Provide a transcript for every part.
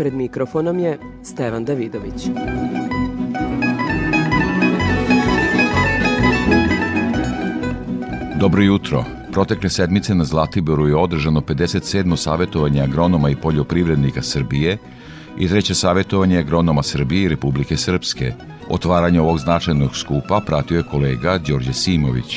Pred mikrofonom je Stevan Davidović. Dobro jutro. Protekle sedmice na Zlatiboru je održano 57. savjetovanje agronoma i poljoprivrednika Srbije i treće savjetovanje agronoma Srbije i Republike Srpske. Otvaranje ovog značajnog skupa pratio je kolega Đorđe Simović.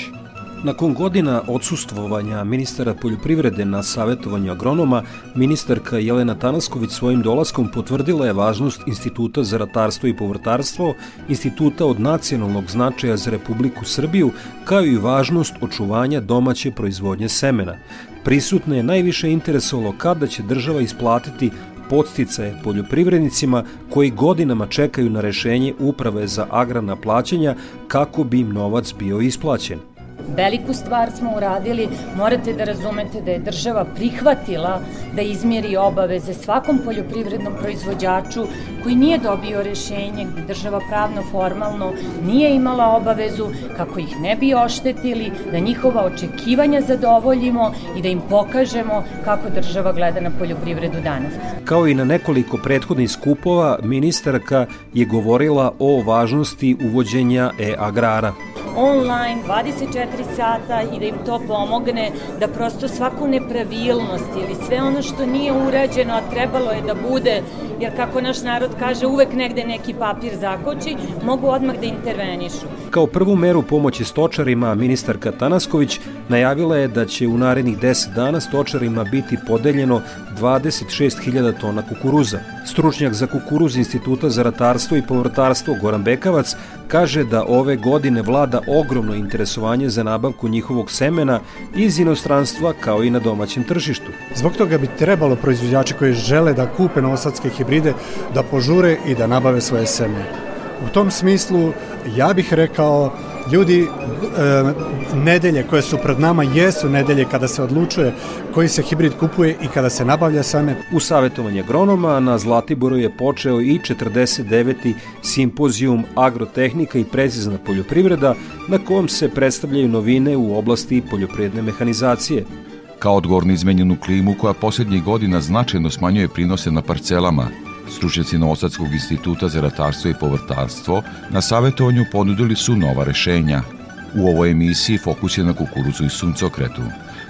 Nakon godina odsustvovanja ministara poljoprivrede na savjetovanju agronoma, ministarka Jelena Tanasković svojim dolaskom potvrdila je važnost Instituta za ratarstvo i povrtarstvo, instituta od nacionalnog značaja za Republiku Srbiju, kao i važnost očuvanja domaće proizvodnje semena. Prisutne je najviše interesovalo kada će država isplatiti podsticaje poljoprivrednicima koji godinama čekaju na rešenje Uprave za agrarna plaćanja kako bi im novac bio isplaćen. Veliku stvar smo uradili, morate da razumete da je država prihvatila da izmjeri obaveze svakom poljoprivrednom proizvođaču koji nije dobio rešenje, gde država pravno formalno nije imala obavezu kako ih ne bi oštetili, da njihova očekivanja zadovoljimo i da im pokažemo kako država gleda na poljoprivredu danas. Kao i na nekoliko prethodnih skupova, ministarka je govorila o važnosti uvođenja e-agrara online 24 sata i da im to pomogne da prosto svaku nepravilnost ili sve ono što nije urađeno, a trebalo je da bude, jer kako naš narod kaže, uvek negde neki papir zakoči, mogu odmah da intervenišu. Kao prvu meru pomoći stočarima, ministarka Tanasković najavila je da će u narednih 10 dana stočarima biti podeljeno 26.000 tona kukuruza. Stručnjak za kukuruz Instituta za ratarstvo i povrtarstvo Goran Bekavac kaže da ove godine vlada ogromno interesovanje za nabavku njihovog semena iz inostranstva kao i na domaćem tržištu. Zbog toga bi trebalo proizvođači koji žele da kupe novosadske hibride da požure i da nabave svoje seme. U tom smislu ja bih rekao ljudi e, nedelje koje su pred nama jesu nedelje kada se odlučuje koji se hibrid kupuje i kada se nabavlja same. U savjetovanje agronoma na Zlatiboru je počeo i 49. simpozijum agrotehnika i precizna poljoprivreda na kojem se predstavljaju novine u oblasti poljoprivredne mehanizacije. Kao odgovor na izmenjenu klimu koja posljednjih godina značajno smanjuje prinose na parcelama, Stručnjaci Novosadskog instituta za ratarstvo i povrtarstvo na savjetovanju ponudili su nova rešenja. U ovoj emisiji fokus je na kukuruzu i suncokretu.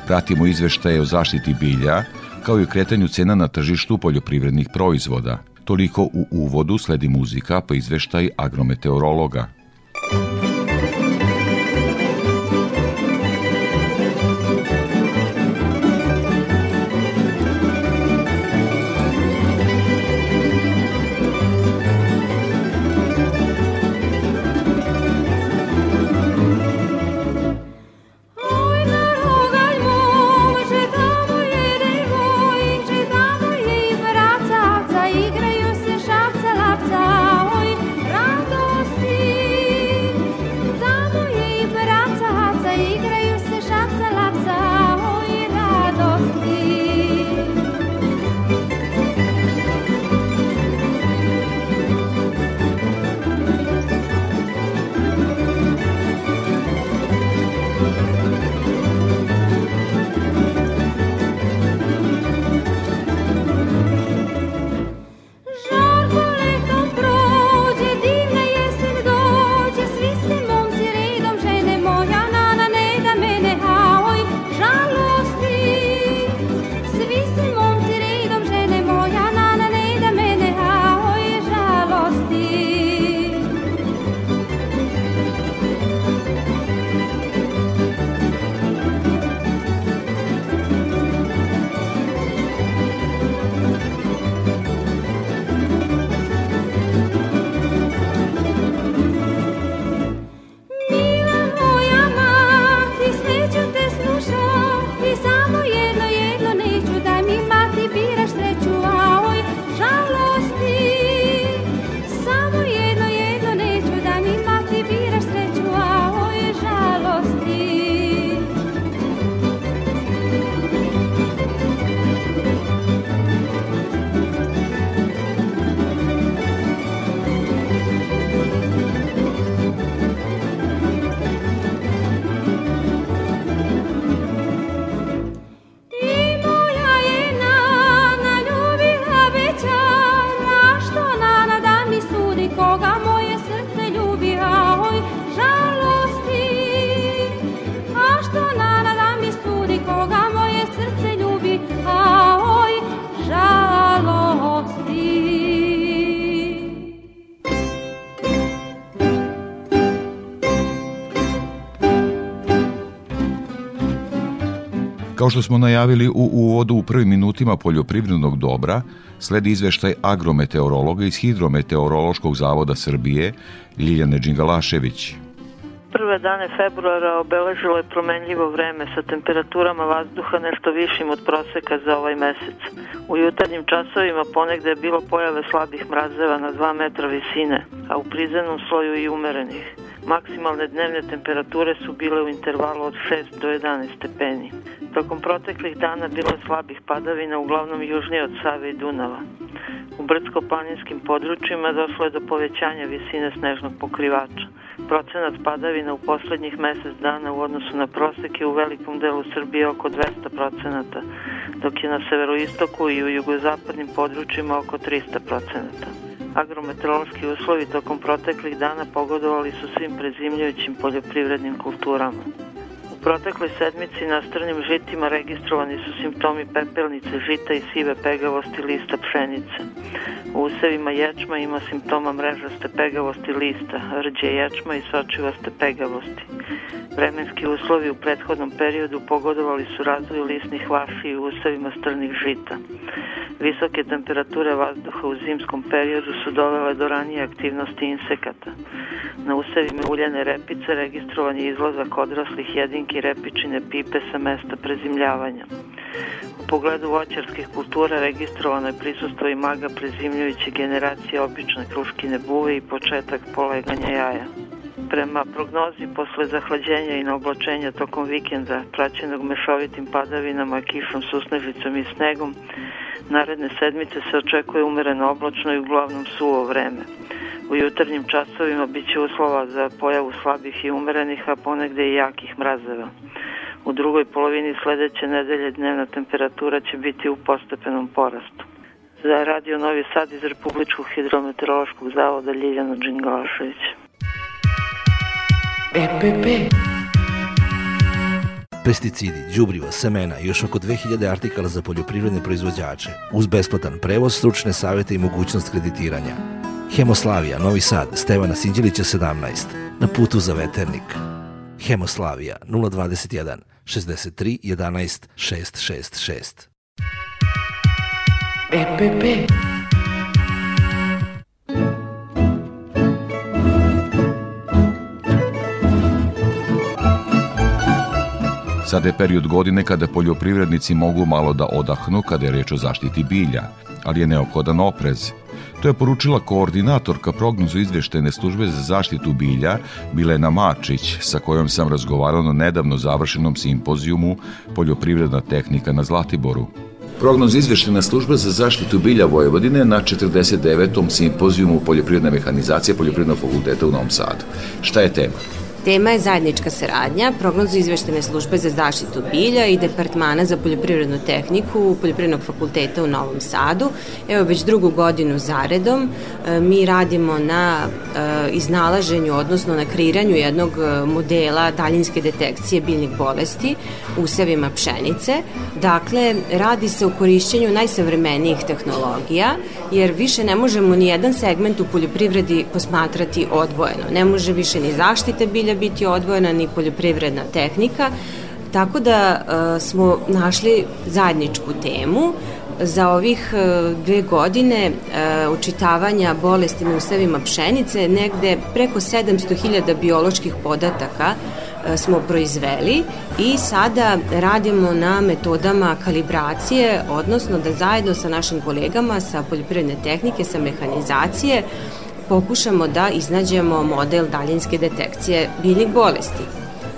Pratimo izveštaje o zaštiti bilja, kao i o kretanju cena na tržištu poljoprivrednih proizvoda. Toliko u uvodu sledi muzika pa izveštaj agrometeorologa. Kao što smo najavili u uvodu u prvim minutima poljoprivrednog dobra, sledi izveštaj agrometeorologa iz Hidrometeorološkog zavoda Srbije, Ljiljane Đingalašević. Prve dane februara obeležilo je promenljivo vreme sa temperaturama vazduha nešto višim od proseka za ovaj mesec. U jutarnjim časovima ponegde je bilo pojave slabih mrazeva na 2 metra visine, a u prizemnom sloju i umerenih. Maksimalne dnevne temperature su bile u intervalu od 6 do 11 stepeni. Tokom proteklih dana bilo je slabih padavina, uglavnom južnije od Save i Dunava. U brdsko-planinskim područjima došlo je do povećanja visine snežnog pokrivača. Procenat padavina u poslednjih mesec dana u odnosu na prosek je u velikom delu Srbije oko 200 procenata, dok je na severoistoku i u jugozapadnim područjima oko 300 procenata. Agrometeorološki uslovi tokom proteklih dana pogodovali su svim prezimljujućim poljoprivrednim kulturama protekloj sedmici na strnim žitima registrovani su simptomi pepelnice, žita i sive pegavosti lista pšenice. U usevima ječma ima simptoma mrežaste pegavosti lista, rđe ječma i sočivaste pegavosti. Vremenski uslovi u prethodnom periodu pogodovali su razvoju lisnih vaši i usevima strnih žita. Visoke temperature vazduha u zimskom periodu su dovele do ranije aktivnosti insekata. Na usevima uljene repice registrovan je izlazak odraslih jedinki repičine pipe sa mesta prezimljavanja. U pogledu voćarskih kultura registrovano je prisustvo i maga prezimljujuće generacije obične kruškine buve i početak poleganja jaja. Prema prognozi, posle zahlađenja i naoblačenja tokom vikenda, praćenog mešovitim padavinama, kišom, susnežicom i snegom, naredne sedmice se očekuje umereno oblačno i uglavnom suvo vreme. U jutarnjim časovima biće uslova za pojavu slabih i umerenih, a ponegde i jakih mrazeva. U drugoj polovini sledeće nedelje dnevna temperatura će biti u postepenom porastu. Za Radio Novi Sad iz Republičkog hidrometeorološkog zavoda Ljiljana Đingalašević. EPP pesticidi, đubriva, semena i još oko 2000 artikala za poljoprivredne proizvođače, uz besplatan prevoz, stručne savete i mogućnost kreditiranja. Hemoslavija, Novi Sad, Stevana Sinđelića 17, na putu za veternik. Hemoslavija 021 63 11 666. EPP Sada je period godine kada poljoprivrednici mogu malo da odahnu kada je reč o zaštiti bilja, ali je neophodan oprez. To je poručila koordinatorka prognozu izveštene službe za zaštitu bilja Bilena Mačić, sa kojom sam razgovarao na nedavno završenom simpozijumu Poljoprivredna tehnika na Zlatiboru. Prognoz izveštena služba za zaštitu bilja Vojvodine na 49. simpozijumu Poljoprivredne mehanizacije Poljoprivrednog fakulteta u Novom Sadu. Šta je tema? Tema je zajednička saradnja, prognozu izveštene službe za zaštitu bilja i Departmana za poljoprivrednu tehniku Poljoprivrednog fakulteta u Novom Sadu. Evo već drugu godinu zaredom e, mi radimo na e, iznalaženju, odnosno na kreiranju jednog e, modela daljinske detekcije biljnih bolesti u usevima pšenice. Dakle, radi se o korišćenju najsavremenijih tehnologija, jer više ne možemo ni jedan segment u poljoprivredi posmatrati odvojeno. Ne može više ni zaštite bilja bilja biti odvojena ni poljoprivredna tehnika, tako da e, smo našli zajedničku temu. Za ovih e, dve godine e, učitavanja bolesti na usevima pšenice, negde preko 700.000 bioloških podataka e, smo proizveli i sada radimo na metodama kalibracije, odnosno da zajedno sa našim kolegama sa poljoprivredne tehnike, sa mehanizacije, pokušamo da iznađemo model daljinske detekcije biljnih bolesti.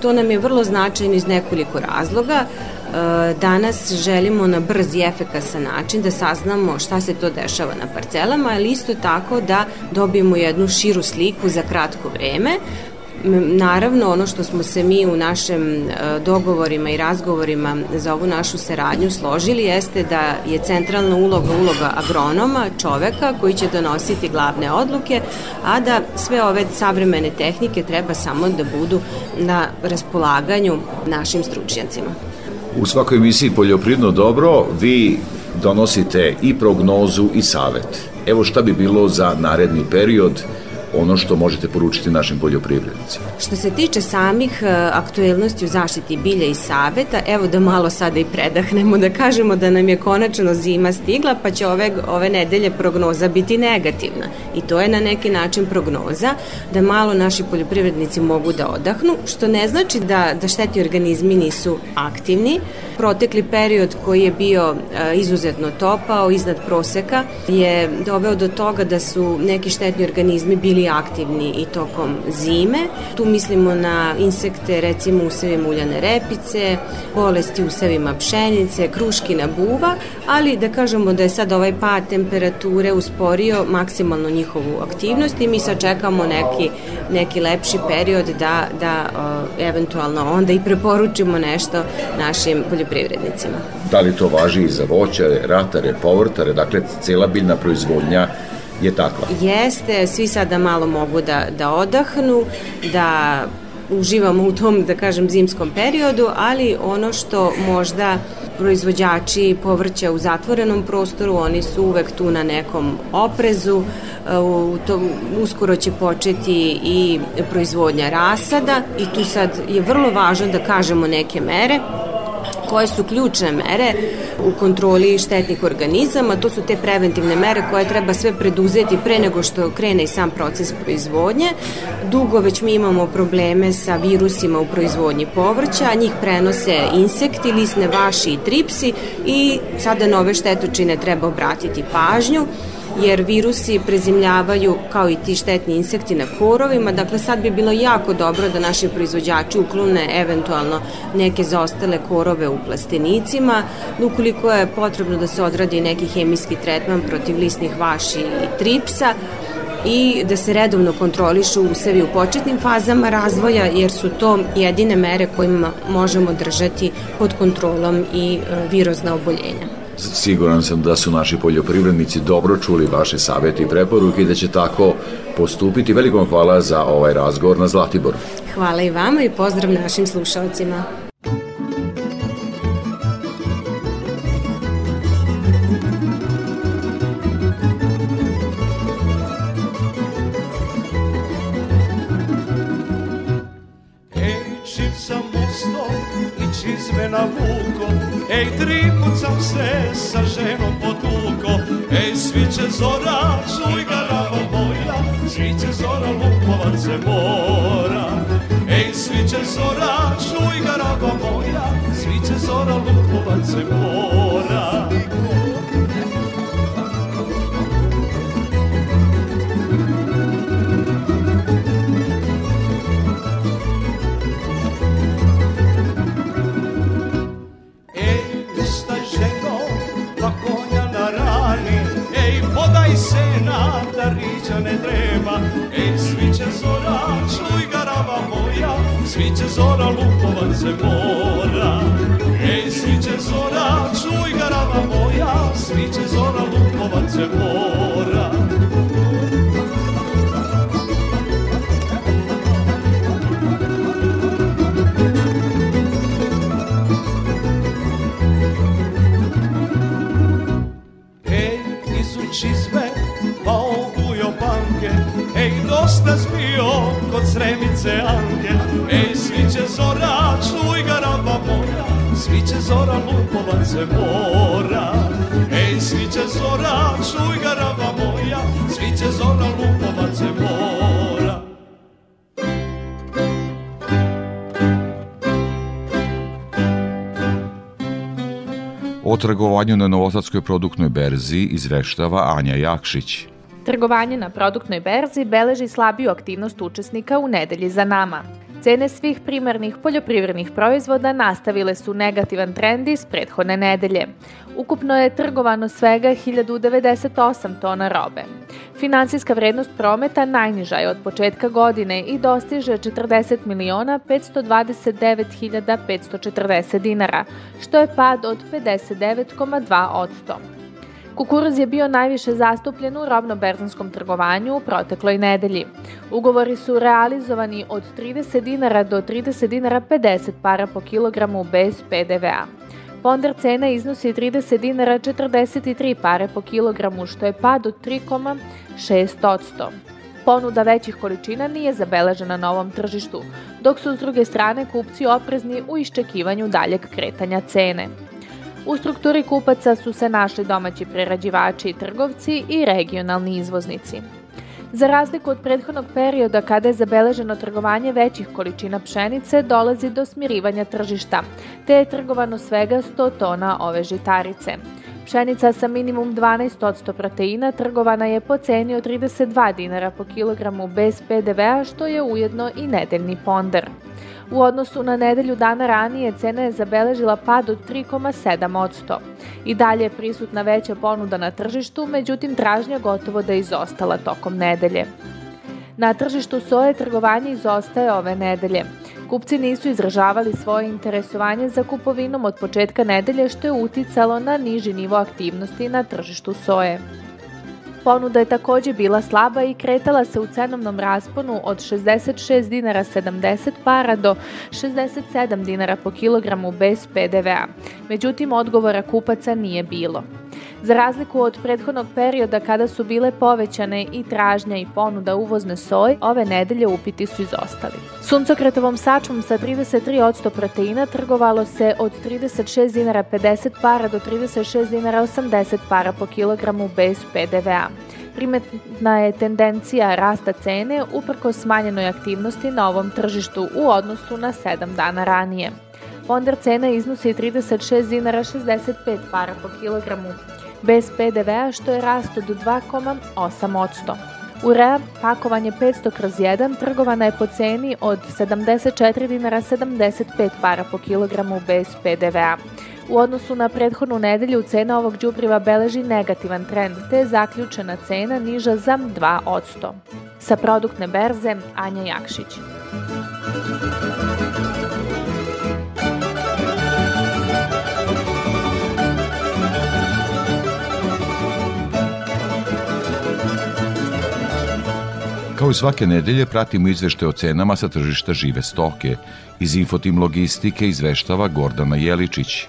To nam je vrlo značajno iz nekoliko razloga. E, danas želimo na brz i efekasan način da saznamo šta se to dešava na parcelama, ali isto tako da dobijemo jednu širu sliku za kratko vreme, Naravno, ono što smo se mi u našem e, dogovorima i razgovorima za ovu našu saradnju složili jeste da je centralna uloga uloga agronoma, čoveka koji će donositi glavne odluke, a da sve ove savremene tehnike treba samo da budu na raspolaganju našim stručnjacima. U svakoj emisiji Poljoprivredno dobro vi donosite i prognozu i savet. Evo šta bi bilo za naredni period ono što možete poručiti našim poljoprivrednicima. Što se tiče samih e, aktuelnosti u zaštiti bilja i saveta, evo da malo sada i predahnemo, da kažemo da nam je konačno zima stigla, pa će ove, ove nedelje prognoza biti negativna. I to je na neki način prognoza da malo naši poljoprivrednici mogu da odahnu, što ne znači da, da štetni organizmi nisu aktivni. Protekli period koji je bio e, izuzetno topao, iznad proseka, je doveo do toga da su neki štetni organizmi bili aktivni i tokom zime. Tu mislimo na insekte, recimo usevima uljane repice, bolesti usevima pšenice, kruškina buva, ali da kažemo da je sad ovaj pad temperature usporio maksimalno njihovu aktivnost i mi sad čekamo neki, neki lepši period da, da eventualno onda i preporučimo nešto našim poljoprivrednicima. Da li to važi i za voćare, ratare, povrtare, dakle cela biljna proizvodnja je takva. Jeste, svi sada malo mogu da, da odahnu, da uživamo u tom, da kažem, zimskom periodu, ali ono što možda proizvođači povrća u zatvorenom prostoru, oni su uvek tu na nekom oprezu, u tom, uskoro će početi i proizvodnja rasada i tu sad je vrlo važno da kažemo neke mere koje su ključne mere u kontroli štetnih organizama. To su te preventivne mere koje treba sve preduzeti pre nego što krene i sam proces proizvodnje. Dugo već mi imamo probleme sa virusima u proizvodnji povrća, njih prenose insekti, lisne vaši i tripsi i sada nove štetočine treba obratiti pažnju jer virusi prezimljavaju kao i ti štetni insekti na korovima, dakle sad bi bilo jako dobro da naši proizvođači uklone eventualno neke zaostale korove u plastenicima, ukoliko je potrebno da se odradi neki hemijski tretman protiv lisnih vaši i tripsa, i da se redovno kontrolišu usevi u početnim fazama razvoja jer su to jedine mere kojima možemo držati pod kontrolom i e, virozna oboljenja. Siguran sam da su naši poljoprivrednici dobro čuli vaše savete i preporuke i da će tako postupiti. Veliko hvala za ovaj razgovor na Zlatiboru. Hvala i vama i pozdrav našim slušalcima. Ej, tri put sam se sa ženom potuko Ej, sviće zora, čuj ga rava moja. Sviće zora, lupovac se mora. Ej, sviće zora, čuj ga rava moja. Sviće zora, lupovac se mora zora, lupovac se mora. Ej, sviće zora, čuj garava moja, sviće zora, lupovac se mora. Sve, pa obujo panke, ej, dosta zbio kod sremice Anke, zora lupovac se mora Ej, sviće zora, čuj ga raba moja Sviće zora, lupovac se mora O trgovanju na Novosadskoj produktnoj berzi izveštava Anja Jakšić. Trgovanje na produktnoj berzi beleži slabiju aktivnost učesnika u nedelji za nama. Cene svih primarnih poljoprivrednih proizvoda nastavile su negativan trend iz prethodne nedelje. Ukupno je trgovano svega 1098 tona robe. Finansijska vrednost prometa najniža je od početka godine i dostiže 40 miliona 529 hiljada 540 dinara, što je pad od 59,2 odsto. Kukuruz je bio najviše zastupljen u robno-berzanskom trgovanju u protekloj nedelji. Ugovori su realizovani od 30 dinara do 30 dinara 50 para po kilogramu bez PDV-a. Ponder cena iznosi 30 dinara 43 pare po kilogramu, što je pad od 3,6 odsto. Ponuda većih količina nije zabeležena na ovom tržištu, dok su s druge strane kupci oprezni u iščekivanju daljeg kretanja cene. U strukturi kupaca su se našli domaći prerađivači i trgovci i regionalni izvoznici. Za razliku od prethodnog perioda kada je zabeleženo trgovanje većih količina pšenice, dolazi do smirivanja tržišta, te je trgovano svega 100 tona ove žitarice. Pšenica sa minimum 12% proteina trgovana je po ceni od 32 dinara po kilogramu bez PDV-a, što je ujedno i nedeljni ponder. U odnosu na nedelju dana ranije cena je zabeležila pad od 3,7%. I dalje je prisutna veća ponuda na tržištu, međutim tražnja gotovo da je izostala tokom nedelje. Na tržištu soje trgovanje izostaje ove nedelje. Kupci nisu izražavali svoje interesovanje za kupovinom od početka nedelje što je uticalo na niži nivo aktivnosti na tržištu soje. Ponuda je takođe bila slaba i kretala se u cenovnom rasponu od 66 dinara 70 para do 67 dinara po kilogramu bez PDV-a. Međutim, odgovora kupaca nije bilo. Za razliku od prethodnog perioda kada su bile povećane i tražnja i ponuda uvozne soje, ove nedelje upiti su izostali. Suncokretovom sačmom sa 33% proteina trgovalo se od 36 dinara 50 para do 36 dinara 80 para po kilogramu bez PDV-a. Primetna je tendencija rasta cene uprko smanjenoj aktivnosti na ovom tržištu u odnosu na 7 dana ranije. Ponder cena iznosi 36 dinara 65 para po kilogramu bez PDV-a što je rast od 2,8%. Urea pakovanje 500 kroz 1 trgovana je po ceni od 74 dinara 75 para po kilogramu bez PDV-a. U odnosu na prethodnu nedelju cena ovog đubriva beleži negativan trend, te je zaključena cena niža za 2%. Sa produktne berze Anja Jakšić. Kao i svake nedelje pratimo izvešte o cenama sa tržišta žive stoke. Iz Infotim Logistike izveštava Gordana Jeličić.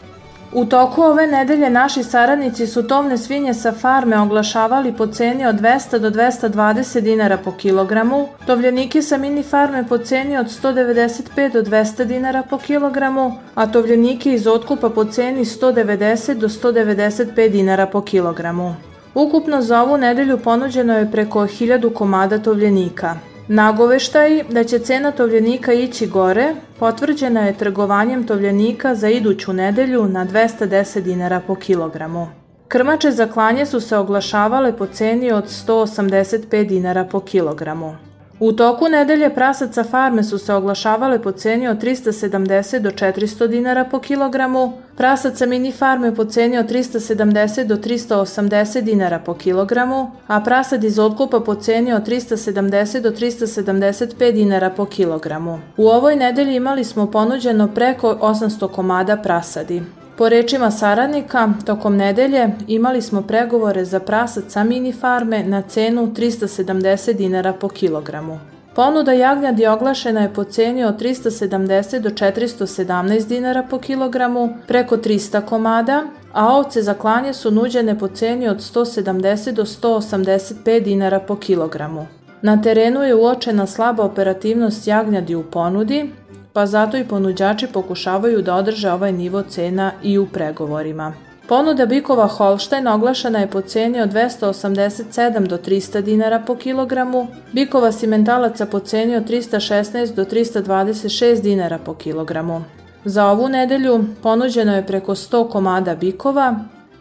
U toku ove nedelje naši saradnici su tovne svinje sa farme oglašavali po ceni od 200 do 220 dinara po kilogramu, tovljenike sa mini farme po ceni od 195 do 200 dinara po kilogramu, a tovljenike iz otkupa po ceni 190 do 195 dinara po kilogramu. Ukupno za ovu nedelju ponuđeno je preko 1000 komada tovljenika. Nagoveštaj da će cena tovljenika ići gore potvrđena je trgovanjem tovljenika za iduću nedelju na 210 dinara po kilogramu. Krmače za klanje su se oglašavale po ceni od 185 dinara po kilogramu. U toku nedelje prasaca farme su se oglašavale po ceni od 370 do 400 dinara po kilogramu, prasaca mini farme po ceni od 370 do 380 dinara po kilogramu, a prasad iz otkupa po ceni od 370 do 375 dinara po kilogramu. U ovoj nedelji imali smo ponuđeno preko 800 komada prasadi. Po rečima saradnika, tokom nedelje imali smo pregovore za prasac sa mini farme na cenu 370 dinara po kilogramu. Ponuda jagnjadi oglašena je po ceni od 370 do 417 dinara po kilogramu, preko 300 komada, a ovce za klanje su nuđene po ceni od 170 do 185 dinara po kilogramu. Na terenu je uočena slaba operativnost jagnjadi u ponudi, pa zato i ponuđači pokušavaju da održe ovaj nivo cena i u pregovorima. Ponuda bikova Holštajn oglašena je po ceni od 287 do 300 dinara po kilogramu, bikova simentalaca po ceni od 316 do 326 dinara po kilogramu. Za ovu nedelju ponuđeno je preko 100 komada bikova,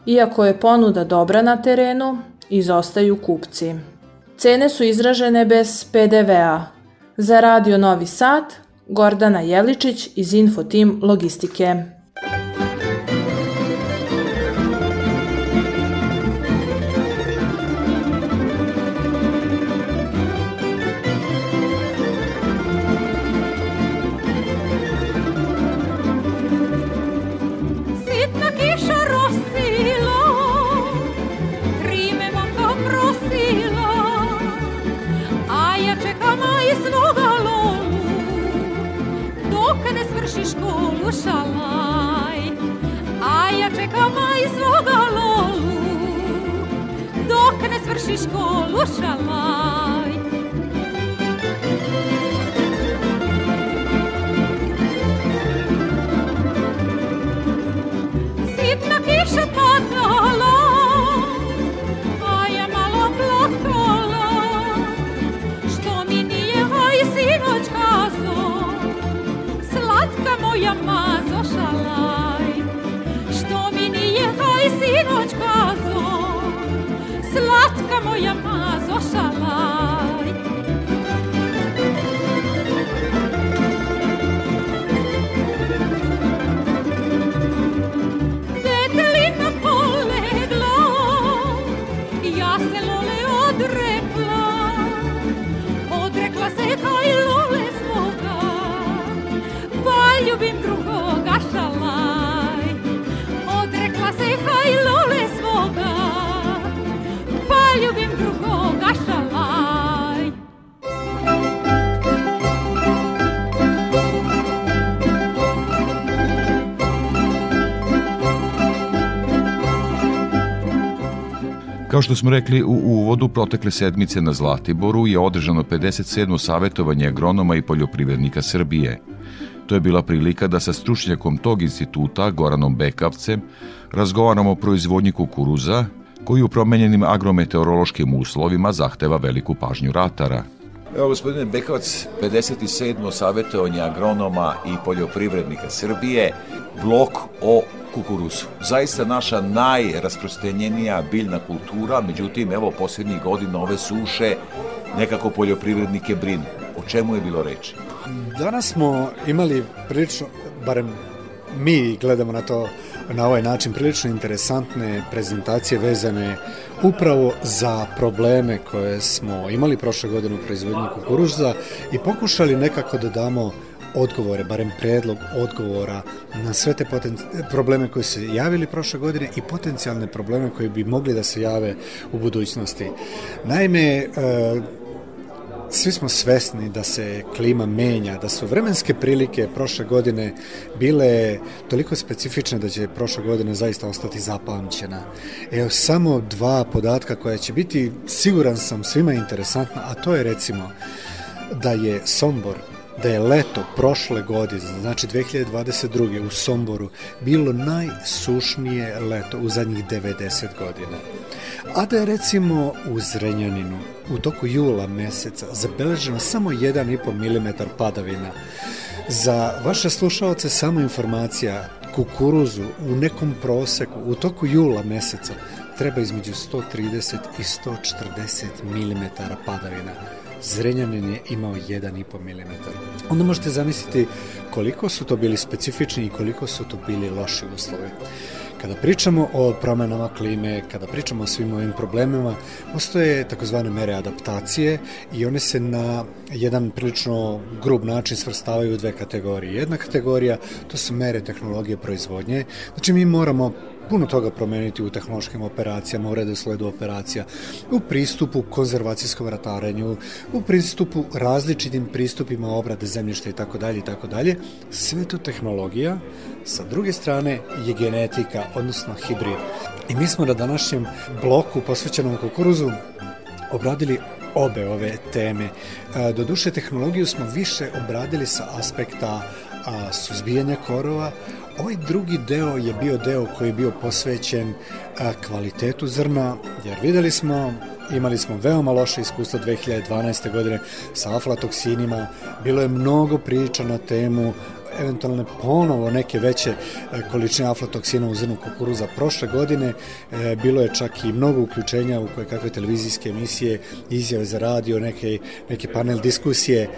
iako je ponuda dobra na terenu, izostaju kupci. Cene su izražene bez PDV-a. Za Radio Novi Sad Gordana Jeličić iz Infotim Logistike. przyszło szalma. Kao što smo rekli u uvodu, protekle sedmice na Zlatiboru je održano 57. savjetovanje agronoma i poljoprivrednika Srbije. To je bila prilika da sa stručnjakom tog instituta, Goranom Bekavcem, razgovaramo o proizvodnji kukuruza, koji u promenjenim agrometeorološkim uslovima zahteva veliku pažnju ratara. Evo, gospodine Bekavac, 57. savjetovanje agronoma i poljoprivrednika Srbije, blok o kukuruzu. Zaista naša najrasprostenjenija biljna kultura, međutim, evo, posljednjih godina ove suše nekako poljoprivrednike brinu. O čemu je bilo reči? Danas smo imali prilično, barem mi gledamo na to na ovaj način prilično interesantne prezentacije vezane upravo za probleme koje smo imali prošle godine u proizvodnji kukuruza i pokušali nekako da damo odgovore, barem predlog odgovora na sve te probleme koji se javili prošle godine i potencijalne probleme koji bi mogli da se jave u budućnosti. Naime, e, svi smo svesni da se klima menja, da su vremenske prilike prošle godine bile toliko specifične da će prošle godine zaista ostati zapamćena. Evo samo dva podatka koja će biti, siguran sam, svima interesantna, a to je recimo da je Sombor da je leto prošle godine, znači 2022. u Somboru, bilo najsušnije leto u zadnjih 90 godina. A da je recimo u Zrenjaninu u toku jula meseca zabeleženo samo 1,5 mm padavina. Za vaše slušalce samo informacija kukuruzu u nekom proseku u toku jula meseca treba između 130 i 140 mm padavina. Zrenjanin je imao 1,5 mm. Onda možete zamisliti koliko su to bili specifični i koliko su to bili loši uslovi. Kada pričamo o promenama klime, kada pričamo o svim ovim problemima, postoje takozvane mere adaptacije i one se na jedan prilično grub način svrstavaju u dve kategorije. Jedna kategorija to su mere tehnologije proizvodnje, znači mi moramo puno toga promeniti u tehnološkim operacijama, u redosledu operacija, u pristupu konzervacijskom ratarenju, u pristupu različitim pristupima obrade zemljišta i tako dalje i tako dalje. Sve to tehnologija, sa druge strane je genetika, odnosno hibrid. I mi smo na današnjem bloku posvećenom kukuruzu obradili obe ove teme. Doduše, tehnologiju smo više obradili sa aspekta suzbijanja korova, Ovaj drugi deo je bio deo koji je bio posvećen kvalitetu zrna, jer videli smo imali smo veoma loše iskustvo 2012. godine sa aflatoksinima, bilo je mnogo priča na temu eventualne ponovo neke veće e, količine aflatoksina u zrnu kukuruza prošle godine. E, bilo je čak i mnogo uključenja u koje kakve televizijske emisije, izjave za radio, neke, neke panel diskusije. E,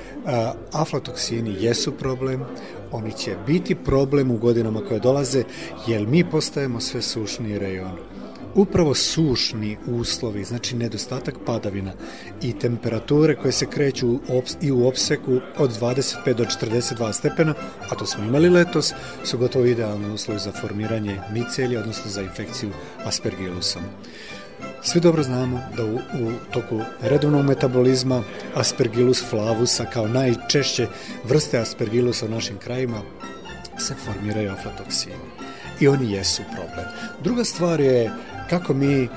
aflatoksini jesu problem, oni će biti problem u godinama koje dolaze, jer mi postajemo sve sušniji rejon. Upravo sušni uslovi, znači nedostatak padavina i temperature koje se kreću i u opseku od 25 do 42 stepena, a to smo imali letos, su gotovo idealni uslovi za formiranje micelija, odnosno za infekciju aspergilusom. Svi dobro znamo da u, u toku redovnog metabolizma aspergillus flavusa kao najčešće vrste aspergillusa u našim krajima se formiraju aflatoksini i oni jesu problem. Druga stvar je kako mi e,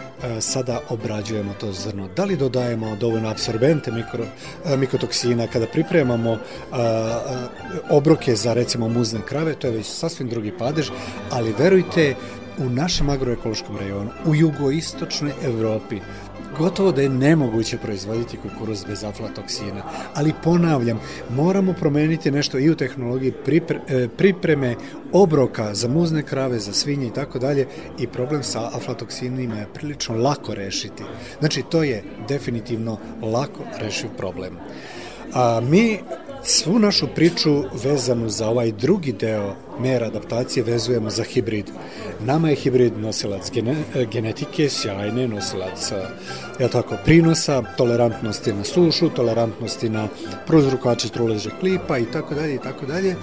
sada obrađujemo to zrno. Da li dodajemo dovoljno absorbente mikro, e, mikrotoksina kada pripremamo e, obroke za recimo muzne krave, to je već sasvim drugi padež, ali verujte u našem agroekološkom rejonu, u jugoistočnoj Evropi, gotovo da je nemoguće proizvoditi kukuruz bez aflatoksina. Ali ponavljam, moramo promeniti nešto i u tehnologiji pripre, e, pripreme obroka za muzne krave, za svinje i tako dalje i problem sa aflatoksinima je prilično lako rešiti. Znači, to je definitivno lako rešiv problem. A mi svu našu priču vezanu za ovaj drugi deo mera adaptacije vezujemo za hibrid. Nama je hibrid nosilac gene, genetike, sjajne, nosilac je tako, prinosa, tolerantnosti na sušu, tolerantnosti na prozrukače truleže klipa i tako dalje i tako dalje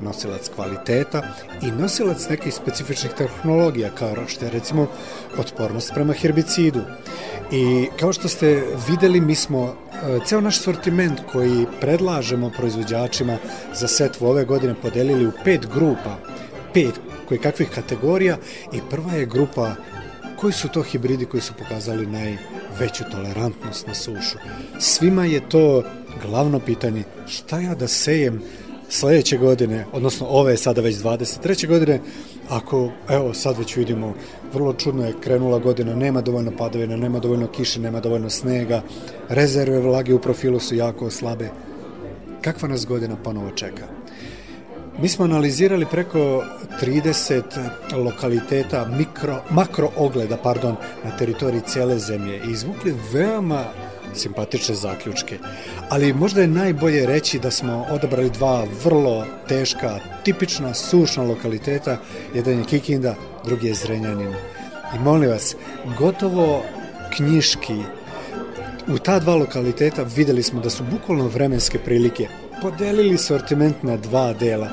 nosilac kvaliteta i nosilac nekih specifičnih tehnologija kao što je recimo otpornost prema herbicidu. I kao što ste videli, mi smo ceo naš sortiment koji predlažemo proizvođačima za setvu ove godine podelili u pet grupa, pet koje kakvih kategorija i prva je grupa koji su to hibridi koji su pokazali najveću tolerantnost na sušu. Svima je to glavno pitanje šta ja da sejem sledeće godine, odnosno ove sada već 23. godine, ako, evo, sad već vidimo, vrlo čudno je krenula godina, nema dovoljno padavina, nema dovoljno kiše, nema dovoljno snega, rezerve vlage u profilu su jako slabe. Kakva nas godina ponovo čeka? Mi smo analizirali preko 30 lokaliteta mikro, makro ogleda pardon, na teritoriji cele zemlje i izvukli veoma simpatične zaključke. Ali možda je najbolje reći da smo odabrali dva vrlo teška, tipična sušna lokaliteta. Jedan je Kikinda, drugi je Zrenjanin. I molim vas, gotovo knjiški, u ta dva lokaliteta videli smo da su bukvalno vremenske prilike podelili sortiment na dva dela,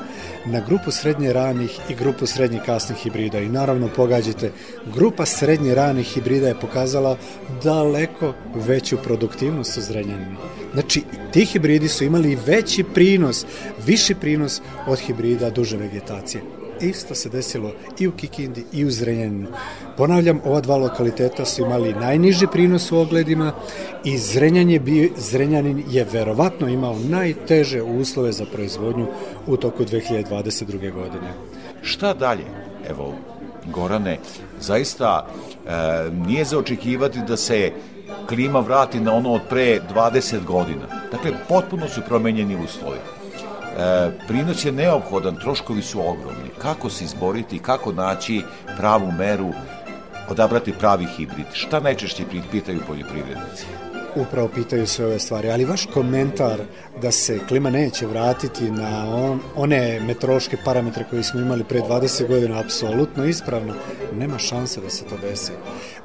na grupu srednje ranih i grupu srednje kasnih hibrida i naravno pogađate, grupa srednje ranih hibrida je pokazala daleko veću produktivnost u Zrenjaninu. Znači, ti hibridi su imali veći prinos, viši prinos od hibrida duže vegetacije. Isto se desilo i u Kikindi i u Zrenjaninu. Ponavljam, ova dva lokaliteta su imali najniži prinos u ogledima i Zrenjan je bio, Zrenjanin je verovatno imao najteže uslove za proizvodnju u toku 2022. godine. Šta dalje? Evo, Gorane, zaista e, nije za očekivati da se klima vrati na ono od pre 20 godina. Dakle, potpuno su promenjeni uslovi. E, prinos je neophodan, troškovi su ogromni. Kako se izboriti, kako naći pravu meru, odabrati pravi hibrid? Šta najčešće pitaju poljoprivrednici? Upravo pitaju sve ove stvari, ali vaš komentar da se klima neće vratiti na on, one meteorološke parametre koje smo imali pre 20 godina, apsolutno ispravno, nema šanse da se to desi.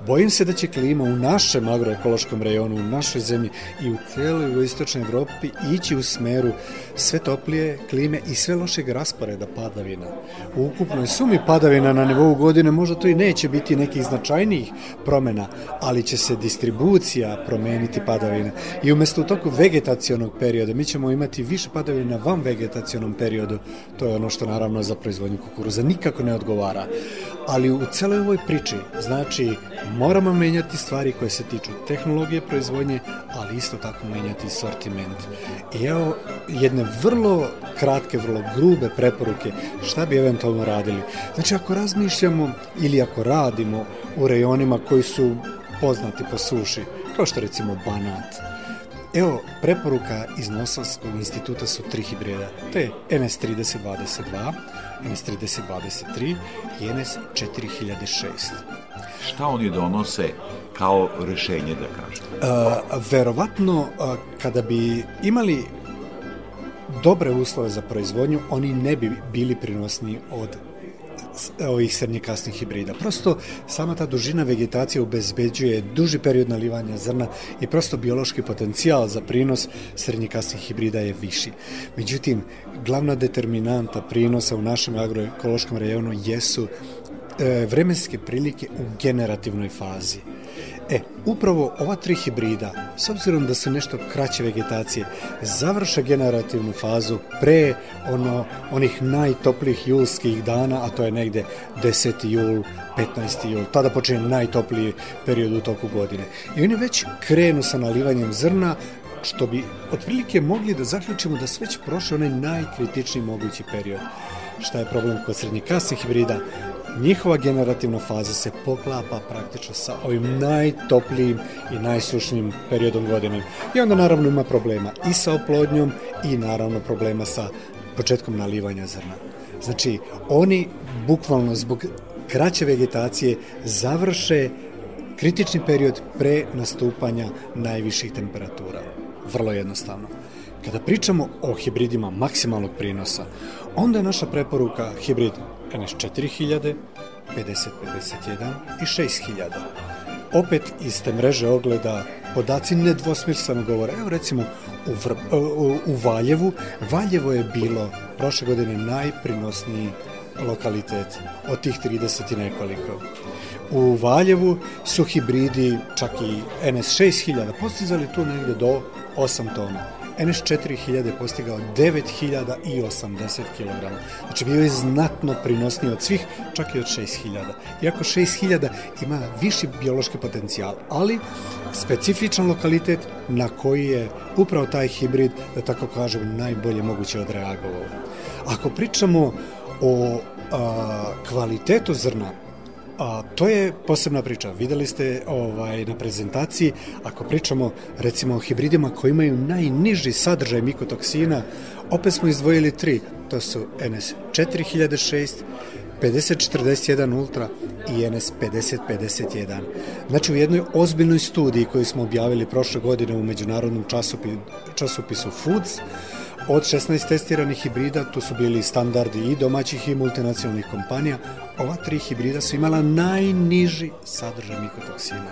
Bojim se da će klima u našem agroekološkom rejonu, u našoj zemlji i u celoj istočnoj Evropi ići u smeru sve toplije klime i sve lošeg rasporeda padavina. U ukupnoj sumi padavina na nivou godine možda to i neće biti nekih značajnijih promena, ali će se distribucija promeniti padavine. I umesto u toku vegetacionog perioda mi ćemo imati više padavina van vegetacionom periodu. To je ono što naravno za proizvodnju kukuruza nikako ne odgovara. Ali u celoj ovoj priči, znači, moramo menjati stvari koje se tiču tehnologije proizvodnje, ali isto tako menjati sortiment. I evo jedne vrlo kratke, vrlo grube preporuke šta bi eventualno radili. Znači, ako razmišljamo ili ako radimo u rejonima koji su poznati po suši, kao što recimo Banat, Evo, preporuka iz Nosovskog instituta su tri hibrida. To je NS3022, NS3023 i NS4006. Šta oni donose kao rešenje, da kažem? Uh, verovatno, kada bi imali dobre uslove za proizvodnju, oni ne bi bili prinosni od ovih srednjekasnih hibrida. Prosto sama ta dužina vegetacije obezbeđuje duži period nalivanja zrna i prosto biološki potencijal za prinos srednjekasnih hibrida je viši. Međutim, glavna determinanta prinosa u našem agroekološkom rejonu jesu e, vremenske prilike u generativnoj fazi. E, upravo ova tri hibrida, s obzirom da su nešto kraće vegetacije, završe generativnu fazu pre ono, onih najtoplijih julskih dana, a to je negde 10. jul, 15. jul, tada počinje najtopliji period u toku godine. I oni već krenu sa nalivanjem zrna, što bi otprilike mogli da zaključimo da su već prošli onaj najkritičniji mogući period. Šta je problem kod srednjih kasnih hibrida? Njihova generativna faza se poklapa praktično sa ovim najtoplijim i najsušnijim periodom godine. I onda naravno ima problema i sa oplodnjom i naravno problema sa početkom nalivanja zrna. Znači, oni bukvalno zbog kraće vegetacije završe kritični period pre nastupanja najviših temperatura. Vrlo jednostavno. Kada pričamo o hibridima maksimalnog prinosa, onda je naša preporuka hibrid NS 4000, 5051 i 6000. Opet iz te mreže ogleda podaci nedvosmisleno govore. Evo recimo u, Vr, u, u Valjevu, Valjevo je bilo prošle godine najprinosniji lokalitet od tih 30 i nekoliko. U Valjevu su hibridi, čak i NS 6000, postizali tu negde do 8 tona. NS4000 je postigao 9080 kg. Znači bio je znatno prinosniji od svih, čak i od 6000. Iako 6000 ima viši biološki potencijal, ali specifičan lokalitet na koji je upravo taj hibrid, da tako kažem, najbolje moguće odreagovao. Ako pričamo o a, kvalitetu zrna, A, to je posebna priča. Videli ste ovaj, na prezentaciji, ako pričamo recimo o hibridima koji imaju najniži sadržaj mikotoksina, opet smo izdvojili tri. To su NS 4006, 5041 Ultra i NS 5051. Znači u jednoj ozbiljnoj studiji koju smo objavili prošle godine u međunarodnom časopisu, časopisu Foods, Od 16 testiranih hibrida, tu su bili standardi i domaćih i multinacionalnih kompanija, ova tri hibrida su imala najniži sadržaj mikotoksina.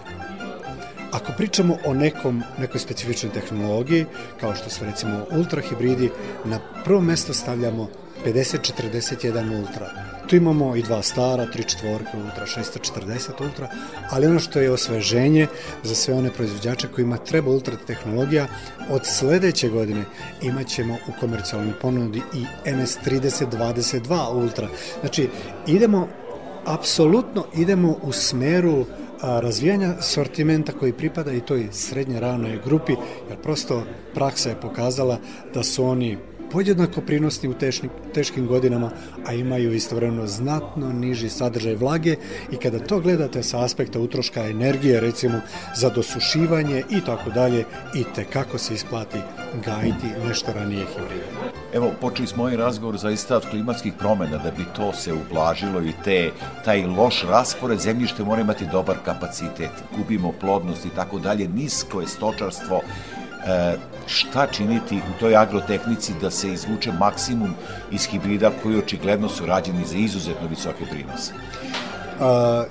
Ako pričamo o nekom, nekoj specifičnoj tehnologiji, kao što su recimo ultrahibridi, na prvo mesto stavljamo 5041 Ultra. Tu imamo i dva stara, tri četvorke Ultra, 640 Ultra, ali ono što je osveženje za sve one proizvođače kojima treba Ultra tehnologija, od sledeće godine imat ćemo u komercijalnoj ponudi i NS3022 Ultra. Znači, idemo, apsolutno idemo u smeru a, razvijanja sortimenta koji pripada i toj srednje ranoj grupi, jer prosto praksa je pokazala da su oni podjednako prinosni u tešni, teškim godinama, a imaju istovremeno znatno niži sadržaj vlage i kada to gledate sa aspekta utroška energije, recimo za dosušivanje i tako dalje, i te kako se isplati gajiti nešto ranije hibride. Evo, počeli smo ovaj razgovor zaista od klimatskih promena, da bi to se ublažilo i te, taj loš raspored zemljište mora imati dobar kapacitet, gubimo plodnost i tako dalje, nisko je stočarstvo, šta činiti u toj agrotehnici da se izvuče maksimum iz hibrida koji očigledno su rađeni za izuzetno visoke prinose? A,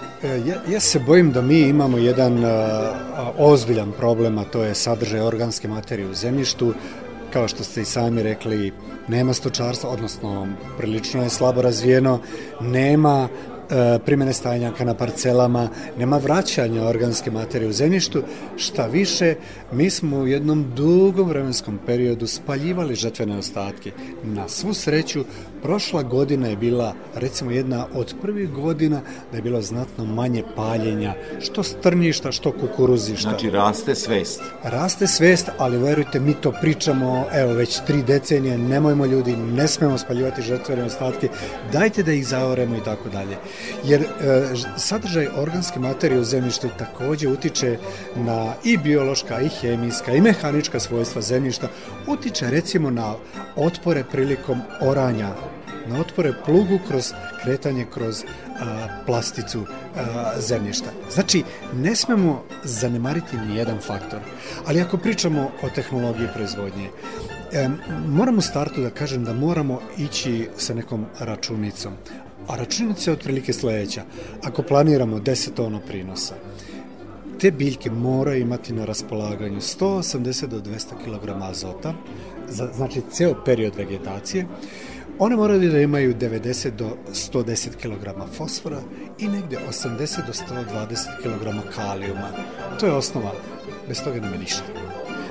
ja, ja se bojim da mi imamo jedan a, ozbiljan problem, a to je sadržaj organske materije u zemljištu. Kao što ste i sami rekli, nema stočarstva, odnosno prilično je slabo razvijeno, nema E, primene stajnjaka na parcelama, nema vraćanja organske materije u zemljištu, šta više, mi smo u jednom dugom vremenskom periodu spaljivali žetvene ostatke. Na svu sreću, prošla godina je bila, recimo, jedna od prvih godina da je bilo znatno manje paljenja, što strnjišta, što kukuruzišta. Znači, raste svest. Raste svest, ali verujte, mi to pričamo, evo, već tri decenije, nemojmo ljudi, ne smemo spaljivati žetvene ostatke, dajte da ih zaoremo i tako dalje jer e, sadržaj organske materije u zemljištu takođe utiče na i biološka, i hemijska, i mehanička svojstva zemljišta, utiče recimo na otpore prilikom oranja, na otpore plugu kroz kretanje kroz a, plasticu a, zemljišta. Znači, ne smemo zanemariti ni jedan faktor. Ali ako pričamo o tehnologiji proizvodnje, e, moram startu da kažem da moramo ići sa nekom računicom. A računica je otprilike sledeća. Ako planiramo 10 tona prinosa, te biljke moraju imati na raspolaganju 180 do 200 kg azota, za, znači ceo period vegetacije, one moraju da imaju 90 do 110 kg fosfora i negde 80 do 120 kg kalijuma. To je osnova, bez toga nema ništa.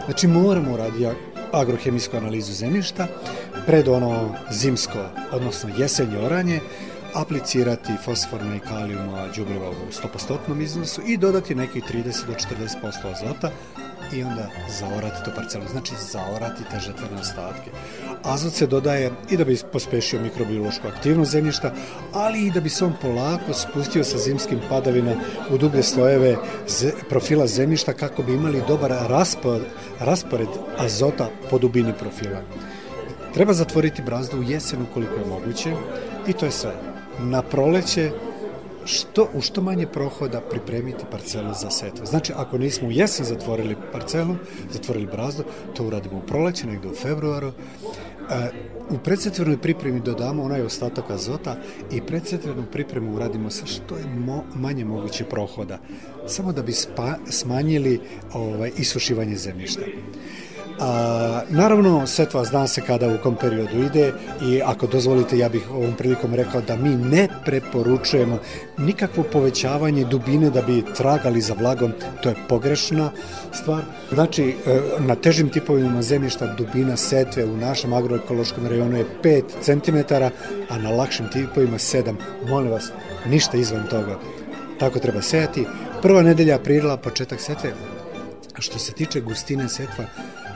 Znači moramo raditi agrohemijsku analizu zemljišta pred ono zimsko, odnosno jesenje oranje, aplicirati fosforna i kalijuma đubriva u 100% iznosu i dodati neki 30 do 40% azota i onda zaorati to parcelu, znači zaorati te žetvene ostatke. Azot se dodaje i da bi pospešio mikrobiološku aktivnost zemljišta, ali i da bi se on polako spustio sa zimskim padavina u dublje slojeve profila zemljišta kako bi imali dobar raspored, raspored azota po dubini profila. Treba zatvoriti brazdu u jesenu koliko je moguće i to je sve na proleće što, u što manje prohoda pripremiti parcelu za setvu. Znači, ako nismo u jesen zatvorili parcelu, zatvorili brazdu, to uradimo u proleće, negde u februaru. E, u predsetvernoj pripremi dodamo onaj ostatak azota i predsetvernu pripremu uradimo sa što je mo, manje moguće prohoda, samo da bi spa, smanjili ovaj, isušivanje zemljišta. A, naravno, setva zna se kada u kom periodu ide i ako dozvolite, ja bih ovom prilikom rekao da mi ne preporučujemo nikakvo povećavanje dubine da bi tragali za vlagom, to je pogrešna stvar. Znači, e, na težim tipovima zemljišta dubina setve u našem agroekološkom rejonu je 5 cm, a na lakšim tipovima 7. Molim vas, ništa izvan toga. Tako treba sejati. Prva nedelja aprila, početak setve. Što se tiče gustine setva,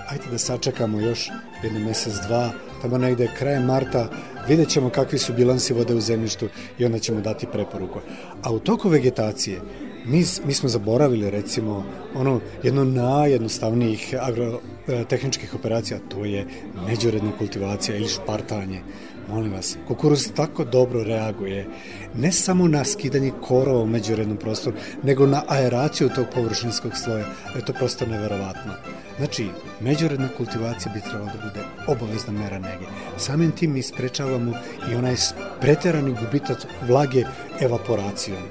ajde da sačekamo još jedno mesec, dva, tamo negde krajem marta, vidjet ćemo kakvi su bilansi vode u zemljištu i onda ćemo dati preporuku. A u toku vegetacije, mi, mi smo zaboravili recimo ono jedno najjednostavnijih agrotehničkih operacija, to je međuredna kultivacija ili špartanje. Molim vas, kukuruz tako dobro reaguje ne samo na skidanje korova u međurednom prostoru, nego na aeraciju tog površinskog sloja. Je to prosto neverovatno. Znači, međuredna kultivacija bi trebala da bude obavezna mera nege. Samim tim mi sprečavamo i onaj preterani gubitak vlage evaporacijom.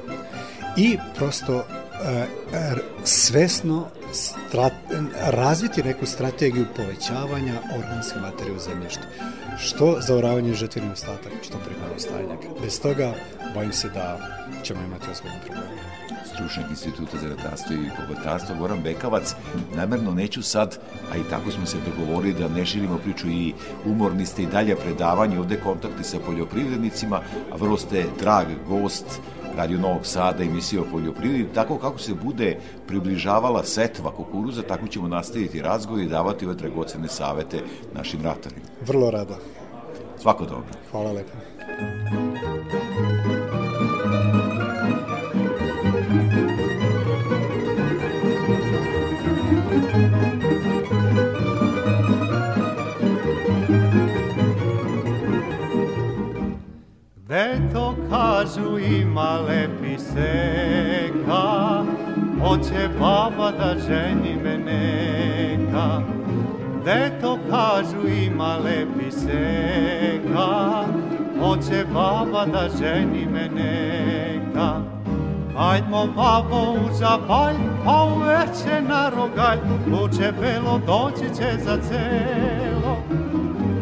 I prosto e, svesno strat, razviti neku strategiju povećavanja organske materije u zemljištu. Što zaoravanje žetveni ostatak, što primarno stajnjak. Bez toga bojim se da ćemo imati ozbiljne probleme stručnjak instituta za ratarstvo i povrtarstvo, Goran Bekavac. Namerno neću sad, a i tako smo se dogovorili da ne širimo priču i umorni ste i dalje predavanje, ovde kontakti sa poljoprivrednicima, a vrlo ste drag gost Radio Novog Sada, emisija o poljoprivredi, tako kako se bude približavala setva kukuruza, tako ćemo nastaviti razgovor i davati ove dragocene savete našim ratarima. Vrlo rado. Svako dobro. Hvala lepo. Ima lepi seka, Hoće baba da ženi me neka. Deto kažu ima lepi seka, Hoće baba da ženi me neka. Ajdmo babo u zapalj, pa uveče na rogalj, Luče belo doći će za celo.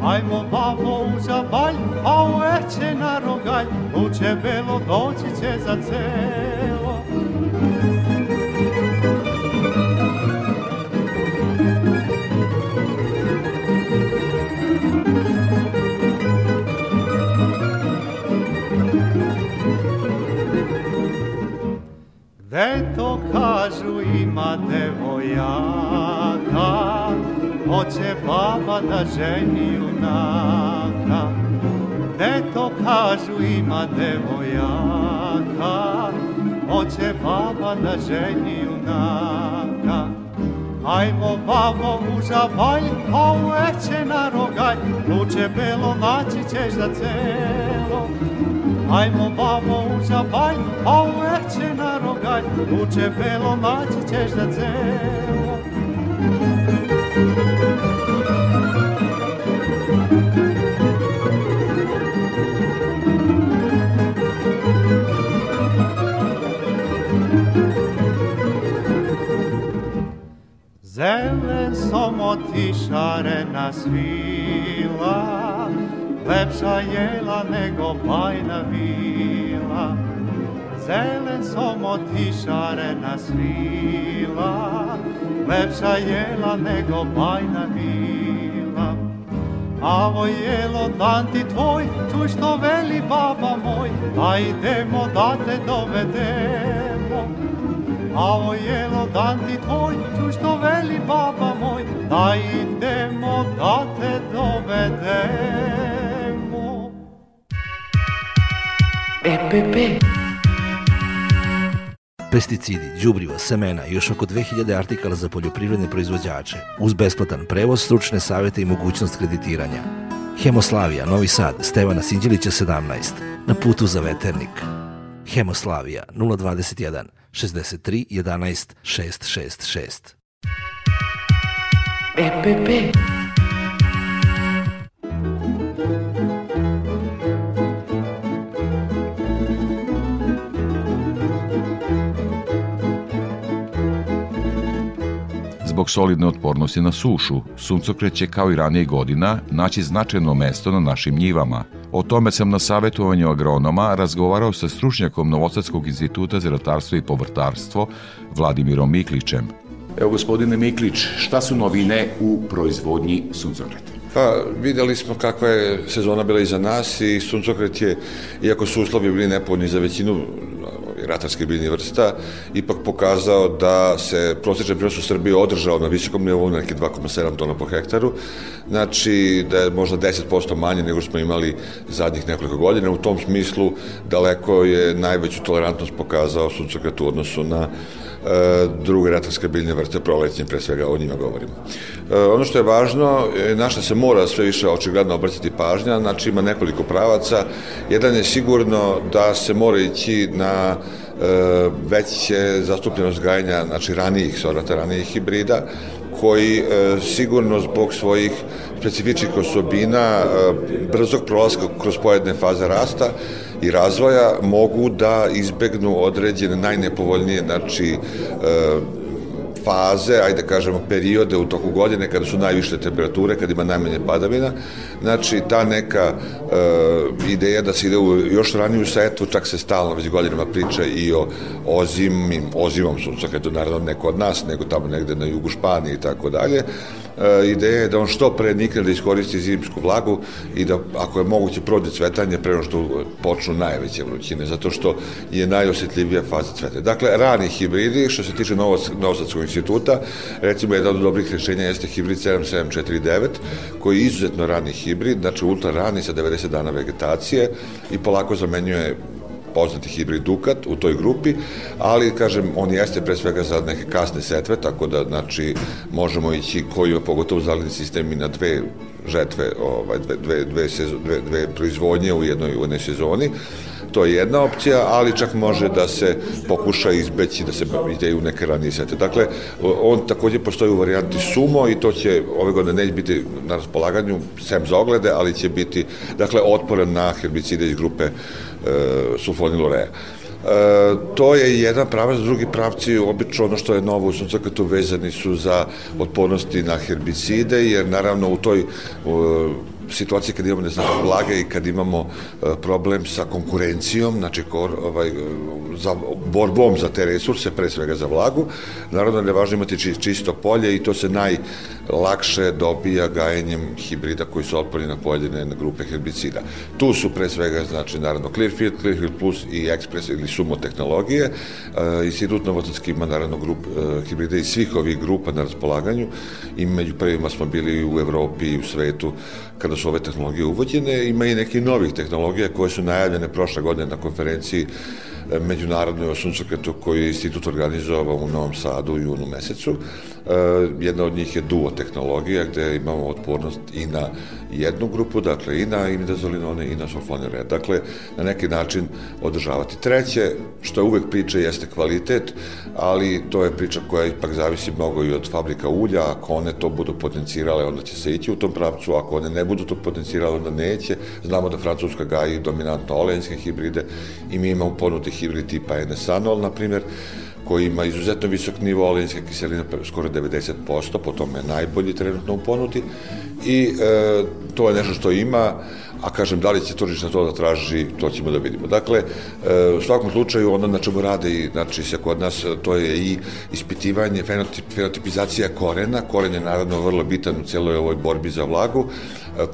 Ajmo babo u zabalj, a u eće na rogalj, Luče belo doći će za celo. Gde to kažu ima devojaka, hoće baba da ženi junaka. Gde to kažu ima devojaka, hoće baba da ženi junaka. Ajmo babo u žabalj, a u eće na rogalj, luče belo naći ćeš za celo. Ajmo babo u žabalj, a u eće na rogalj, luče belo naći ćeš za celo. Zelen som otišarena svila, lepša jela nego bajna vila. Zelen som otišarena svila, lepša jela nego bajna vila. Avo jelo dan ti tvoj, čuj što veli baba moj, a idemo da te dovedemo. Avo jelo dan ti tvoj, čuj što veli baba moj, da idemo da te dovedemo. EPP pesticidi, đubriva, semena i još oko 2000 artikala za poljoprivredne proizvođače, uz besplatan prevoz, stručne savete i mogućnost kreditiranja. Hemoslavija, Novi Sad, Stevana Sinđelića 17, na putu za veternik. Hemoslavija 021 63 11 666. EPP Zbog zbog solidne otpornosti na sušu, suncokret će kao i ranije godina naći značajno mesto na našim njivama. O tome sam na savjetovanju agronoma razgovarao sa stručnjakom Novosadskog instituta za ratarstvo i povrtarstvo Vladimirom Miklićem. Evo gospodine Miklić, šta su novine u proizvodnji suncokreta? Pa videli smo kakva je sezona bila iza nas i suncokret je, iako su uslovi bili nepovoljni za većinu ratarskih biljnih vrsta, ipak pokazao da se prosječan prinos u Srbiji održao na visokom nivou na neke 2,7 tona po hektaru, znači da je možda 10% manje nego smo imali zadnjih nekoliko godina. U tom smislu daleko je najveću tolerantnost pokazao suncokret u odnosu na E, druge ratarske biljne vrste prolećnje, pre svega o njima govorimo. E, ono što je važno, naša se mora sve više očigledno obratiti pažnja, znači ima nekoliko pravaca. Jedan je sigurno da se mora ići na e, veće zastupljenost gajanja, znači ranijih sorata, ranijih hibrida, koji sigurno zbog svojih specifičnih osobina, brzog prolaska kroz pojedne faze rasta, i razvoja mogu da izbegnu određene najnepovoljnije znači e, faze, ajde kažemo periode u toku godine kada su najviše temperature, kada ima najmanje padavina. Znači ta neka e, ideja da se ide u još raniju setvu, čak se stalno već godinama priča i o ozimim, ozimom to naravno ne kod nas, nego tamo negde na jugu Španije i tako dalje ideja je da on što pre nikne da iskoristi zimsku vlagu i da ako je moguće prođe cvetanje pre što počnu najveće vrućine, zato što je najosetljivija faza cvetanja. Dakle, rani hibridi, što se tiče Novosadskog instituta, recimo jedan od dobrih rešenja jeste hibrid 7749, koji je izuzetno rani hibrid, znači ultra rani sa 90 dana vegetacije i polako zamenjuje poznati hibrid Dukat u toj grupi, ali, kažem, on jeste pre svega za neke kasne setve, tako da, znači, možemo ići koji pogotovo zalini sistem i na dve žetve, ovaj, dve, dve, dve, sezo, dve, dve proizvodnje u jednoj, u jednoj sezoni. To je jedna opcija, ali čak može da se pokuša izbeći da se ide u neke ranije sete. Dakle, on takođe postoji u varijanti sumo i to će ove godine neće biti na raspolaganju, sem za oglede, ali će biti, dakle, otporen na herbicide iz grupe E, sulfonilurea. E, to je jedan pravac, drugi pravci, obično ono što je novo u suncokretu vezani su za otpornosti na herbicide, jer naravno u toj u, situacije kad imamo neznatne vlage i kad imamo e, problem sa konkurencijom, znači kor, ovaj, za borbom za te resurse, pre svega za vlagu, naravno je važno imati čisto polje i to se najlakše dobija gajenjem hibrida koji su otporni na pojedine grupe herbicida. Tu su pre svega, znači, naravno Clearfield, Clearfield Plus i Express ili Sumo tehnologije. E, Institut Novosadski ima naravno grup, e, hibrida iz svih ovih grupa na raspolaganju i među prvima smo bili u Evropi i u svetu kada su ove tehnologije uvođene. Ima i nekih novih tehnologija koje su najavljene prošle godine na konferenciji e, međunarodnoj o suncokretu koji je institut organizovao u Novom Sadu u junu mesecu. E, jedna od njih je duo tehnologija gde imamo otpornost i na jednu grupu, dakle i na imidazolinone i na sulfonire. Dakle, na neki način održavati. Treće, što je uvek priča, jeste kvalitet, ali to je priča koja ipak zavisi mnogo i od fabrika ulja, ako one to budu potencirale, onda će se ići u tom pravcu, ako one ne budu to potencirale, onda neće. Znamo da Francuska gaji dominantno olenjske hibride i mi imamo ponuti hibrid tipa Enesanol, na primjer, koji ima izuzetno visok nivo olenjske kiseline, skoro 90%, po tome je najbolji trenutno u ponuti i e, to je nešto što ima, a kažem, da li će tržište to da traži, to ćemo da vidimo. Dakle, e, u svakom slučaju, ono na čemu rade i, znači, se kod nas, to je i ispitivanje, fenotip, fenotipizacija korena, koren je naravno vrlo bitan u celoj ovoj borbi za vlagu,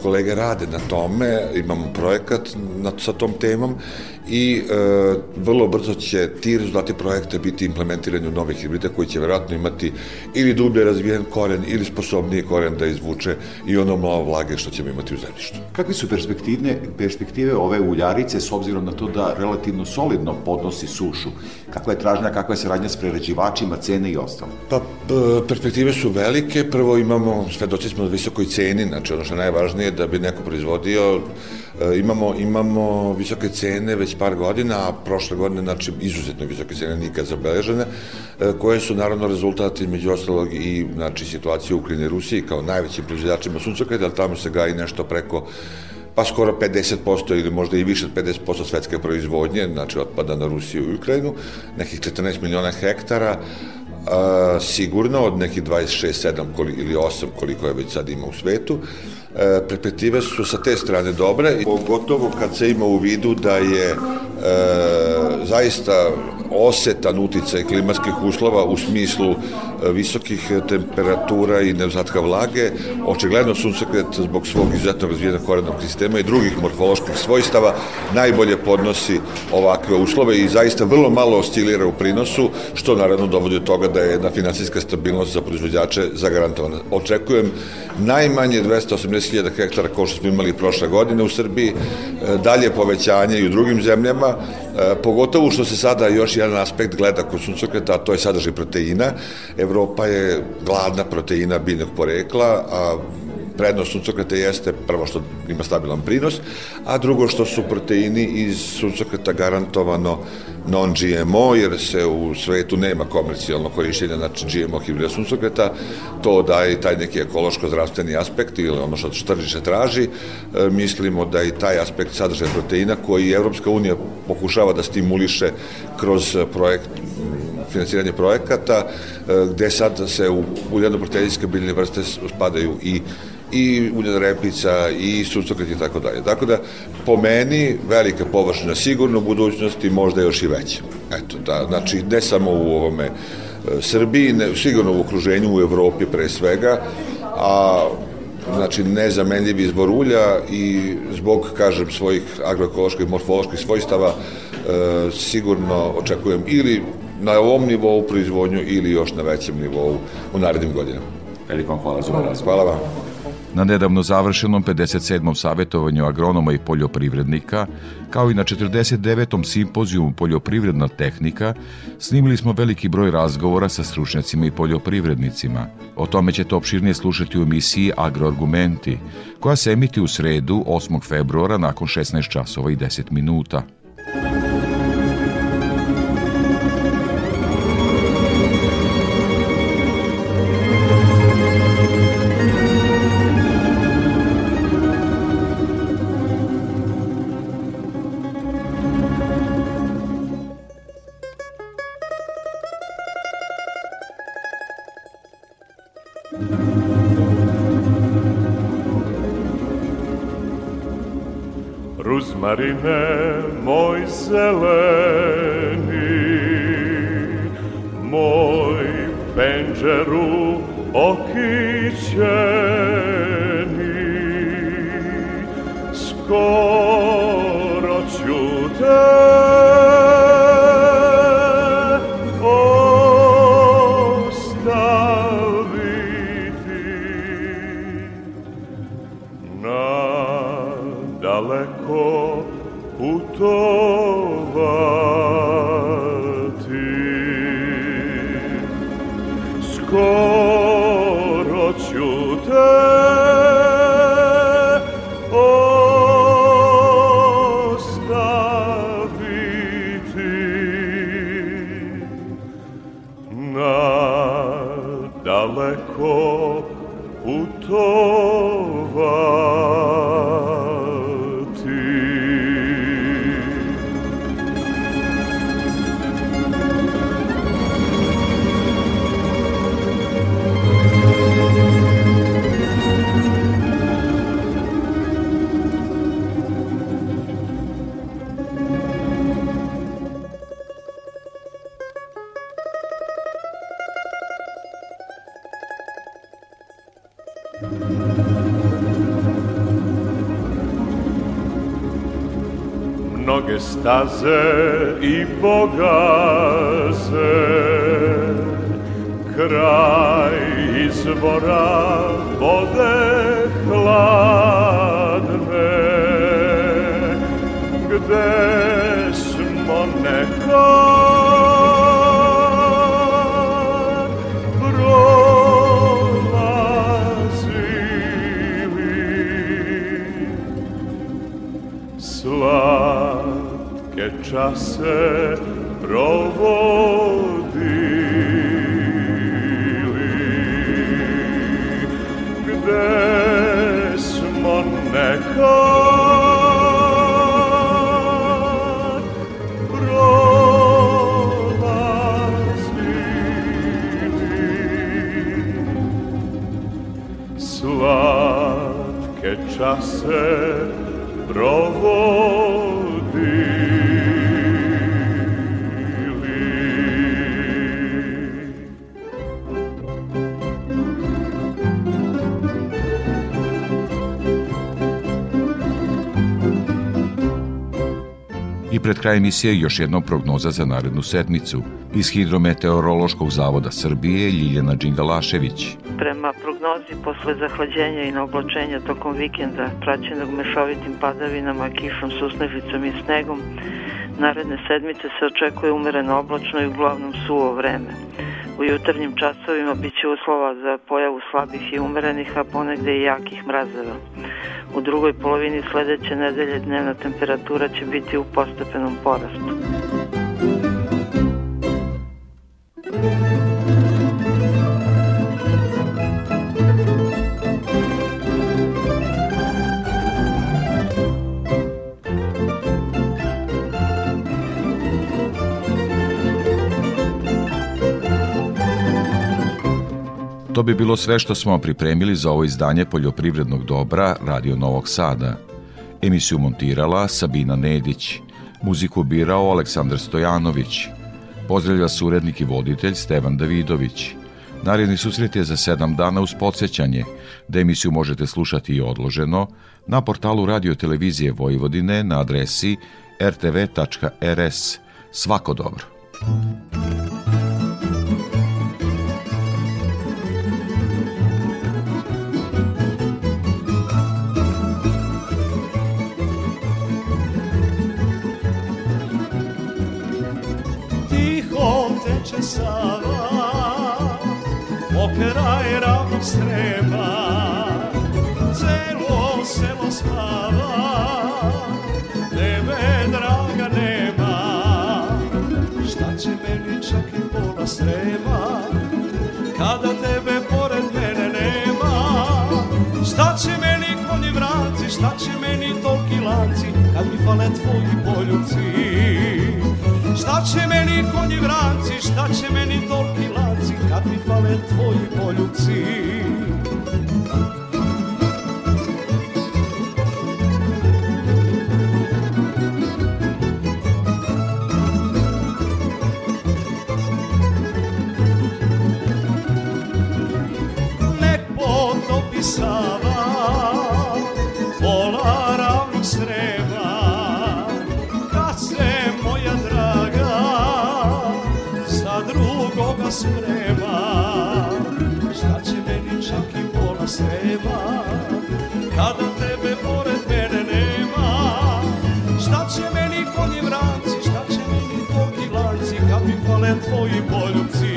kolege rade na tome, imamo projekat na, sa tom temom i e, vrlo brzo će ti rezultati projekta biti implementirani u nove hibride koji će verovatno imati ili dublje razvijen koren ili sposobniji koren da izvuče i ono malo vlage što ćemo imati u zemljištu. Kakve su perspektive, perspektive ove uljarice s obzirom na to da relativno solidno podnosi sušu? Kakva je tražnja, kakva je saradnja s prerađivačima, cene i ostalo? Pa, perspektive su velike. Prvo imamo, svedoci smo na visokoj ceni, znači ono što je najvažnije da bi neko proizvodio E, imamo, imamo visoke cene već par godina, a prošle godine, znači, izuzetno visoke cene nikad zabeležene, e, koje su naravno rezultati, među ostalog, i znači, situacije u Ukrajini i Rusiji kao najvećim proizvođačima suncokreta, ali tamo se gaji nešto preko pa skoro 50% ili možda i više od 50% svetske proizvodnje, znači otpada na Rusiju i Ukrajinu, nekih 14 miliona hektara, a, sigurno od nekih 26, 7 koli, ili 8 koliko je već sad ima u svetu. E, perspektive su sa te strane dobre, pogotovo kad se ima u vidu da je e, zaista osetan uticaj klimatskih uslova u smislu e, visokih temperatura i nedostatka vlage, očigledno suncokret zbog svog izuzetno razvijenog korenog sistema i drugih morfoloških svojstava najbolje podnosi ovakve uslove i zaista vrlo malo oscilira u prinosu, što naravno dovodi do toga da je jedna finansijska stabilnost za proizvođače zagarantovana. Očekujem najmanje 280.000 hektara kao što smo imali prošle godine u Srbiji, e, dalje povećanje i u drugim zemljama, e, pogotovo što se sada još jedan aspekt gleda kod suncokreta, a to je sadržaj proteina. Evropa je gladna proteina biljnog porekla, a prednost suncokreta jeste prvo što ima stabilan prinos, a drugo što su proteini iz suncokreta garantovano non-GMO, jer se u svetu nema komercijalno korišćenja znači GMO hibrida suncokreta, to daje taj neki ekološko-zdravstveni aspekt ili ono što tržište traži. E, mislimo da i taj aspekt sadržaja proteina koji Evropska unija pokušava da stimuliše kroz projekt finansiranje projekata, e, gde sad se u uljeno-proteinske biljne vrste spadaju i i uljena repica i sucokret i tako dalje. Tako da, po meni, velika površina sigurno u budućnosti, možda još i veća. Eto, da, znači, ne samo u ovome e, Srbiji, ne, sigurno u okruženju, u Evropi pre svega, a znači nezamenljiv izbor ulja i zbog, kažem, svojih agroekoloških i morfoloških svojstava e, sigurno očekujem ili na ovom nivou proizvodnju ili još na većem nivou u narednim godinama. Veliko vam hvala za ovaj razgovor. Hvala vam. Na nedavno završenom 57. savjetovanju agronoma i poljoprivrednika, kao i na 49. simpozijumu poljoprivredna tehnika, snimili smo veliki broj razgovora sa stručnjacima i poljoprivrednicima. O tome ćete opširnije slušati u emisiji Agroargumenti, koja se emiti u sredu 8. februara nakon 16 časova i 10 minuta. Ruzmarine moj zeleni, moj penđeru okićeni, skoro ću te i pogaze kraj izvora vode hladne gde da se provodili. Gde smo nekad prolazili. Slatke čase pred kraj emisije još jednom prognoza za narednu sedmicu. Iz Hidrometeorološkog zavoda Srbije Ljiljana Đingalašević. Prema prognozi posle zahlađenja i naoblačenja tokom vikenda, praćenog mešovitim padavinama, kišom, susnevicom i snegom, naredne sedmice se očekuje umereno oblačno i uglavnom suvo vreme. U jutarnjim časovima biće uslova za pojavu slabih i umerenih, a ponegde i jakih mrazeva. U drugoj polovini sledeće nedelje dnevna temperatura će biti u postepenom porastu. To bi bilo sve što smo pripremili za ovo izdanje poljoprivrednog dobra Radio Novog Sada. Emisiju montirala Sabina Nedić, muziku birao Aleksandar Stojanović. Pozdravlja surednik i voditelj Stevan Davidović. Naredni susret je za sedam dana uz podsjećanje da emisiju možete slušati i odloženo na portalu Radio Televizije Vojvodine na adresi rtv.rs. Svako dobro. Sava Pokraj ravnog strema Celo selo spava Tebe draga nema. Šta će meni čak i pola strema Kada tebe pored mene nema? Šta će meni konji vranci Šta će meni tolki lanci Kad mi fale tvoji poljubci Šta će meni konji vranci, šta će meni tolki lanci, kad mi fale tvoji poljubci? Nek potopi Sava, drugoga sprema. Šta će meni čak i pola srema, kada tebe pored mene nema? Šta će meni konji vranci, šta će meni toki lanci, kad mi fale tvoji poljubci?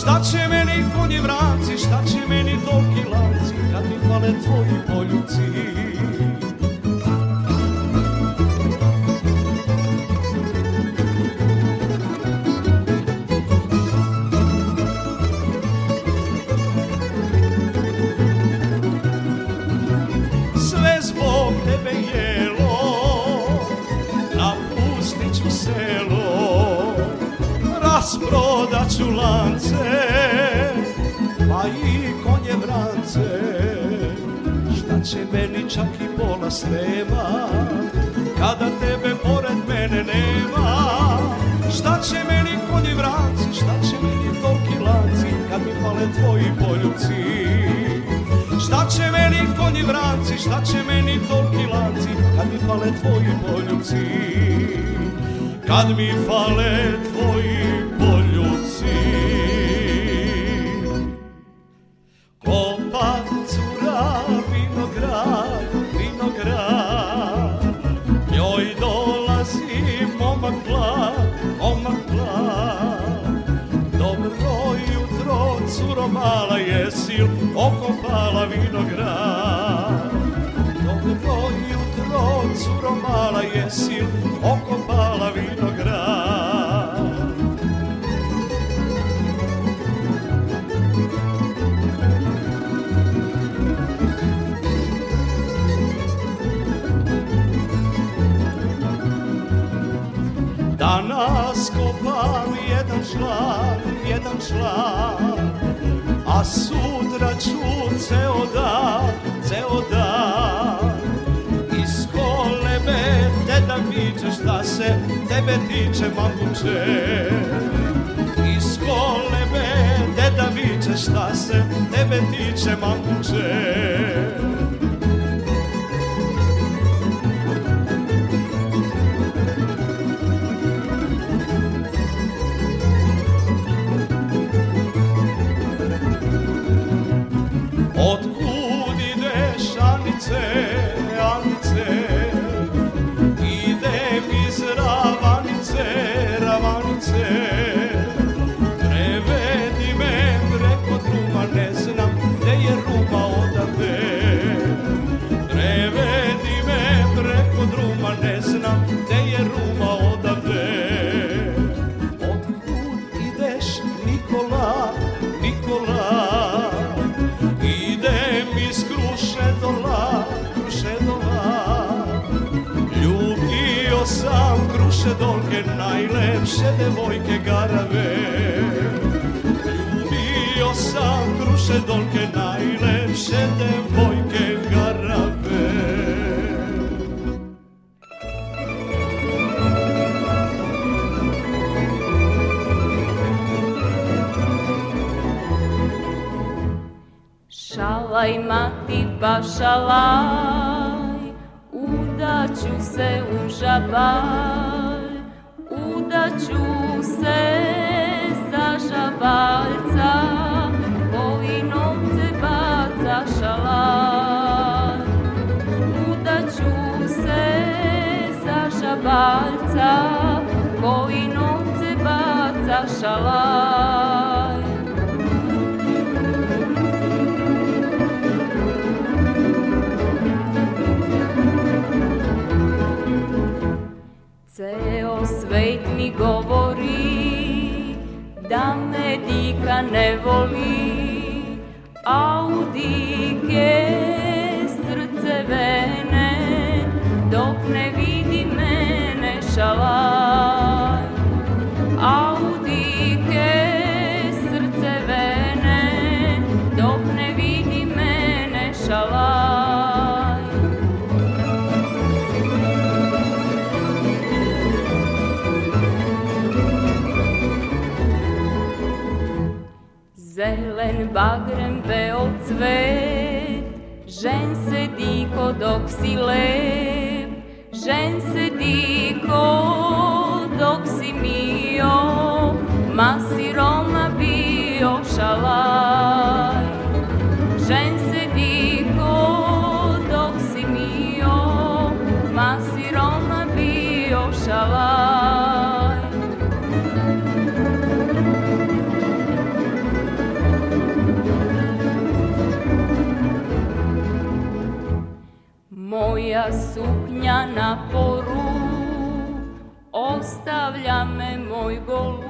Šta će meni konji vranci, šta će meni toki lanci, kad mi fale tvoji poljubci? Rasprodat ću lance Pa i konje vrance. Šta će meni čak i pola srema Kada tebe pored mene nema? Šta će meni konji vranci Šta će meni tolki lanci Kad mi fale tvoji poljubci? Šta će meni konji vranci, šta će meni tolki lanci, kad mi fale tvoji poljubci, kad mi fale tvoji poljubci. član, jedan član A sutra ću ceo dan, ceo dan. Iz kolebe te da viče šta se tebe tiče mamuče. Iz kolebe te da viče šta se tebe tiče mamuče. devojke, najlepše devojke garave. Ljubio sam kruše dolke, najlepše devojke garave. Šalaj mati pa šalaj, udaću se u žabaj. Da ne voli, a u dike srce vene, dok ne vidi mene šalaj. bagrem beo cvet. Žen se diko dok si lep Žen se diko suknja na poru. Ostavlja me moj golu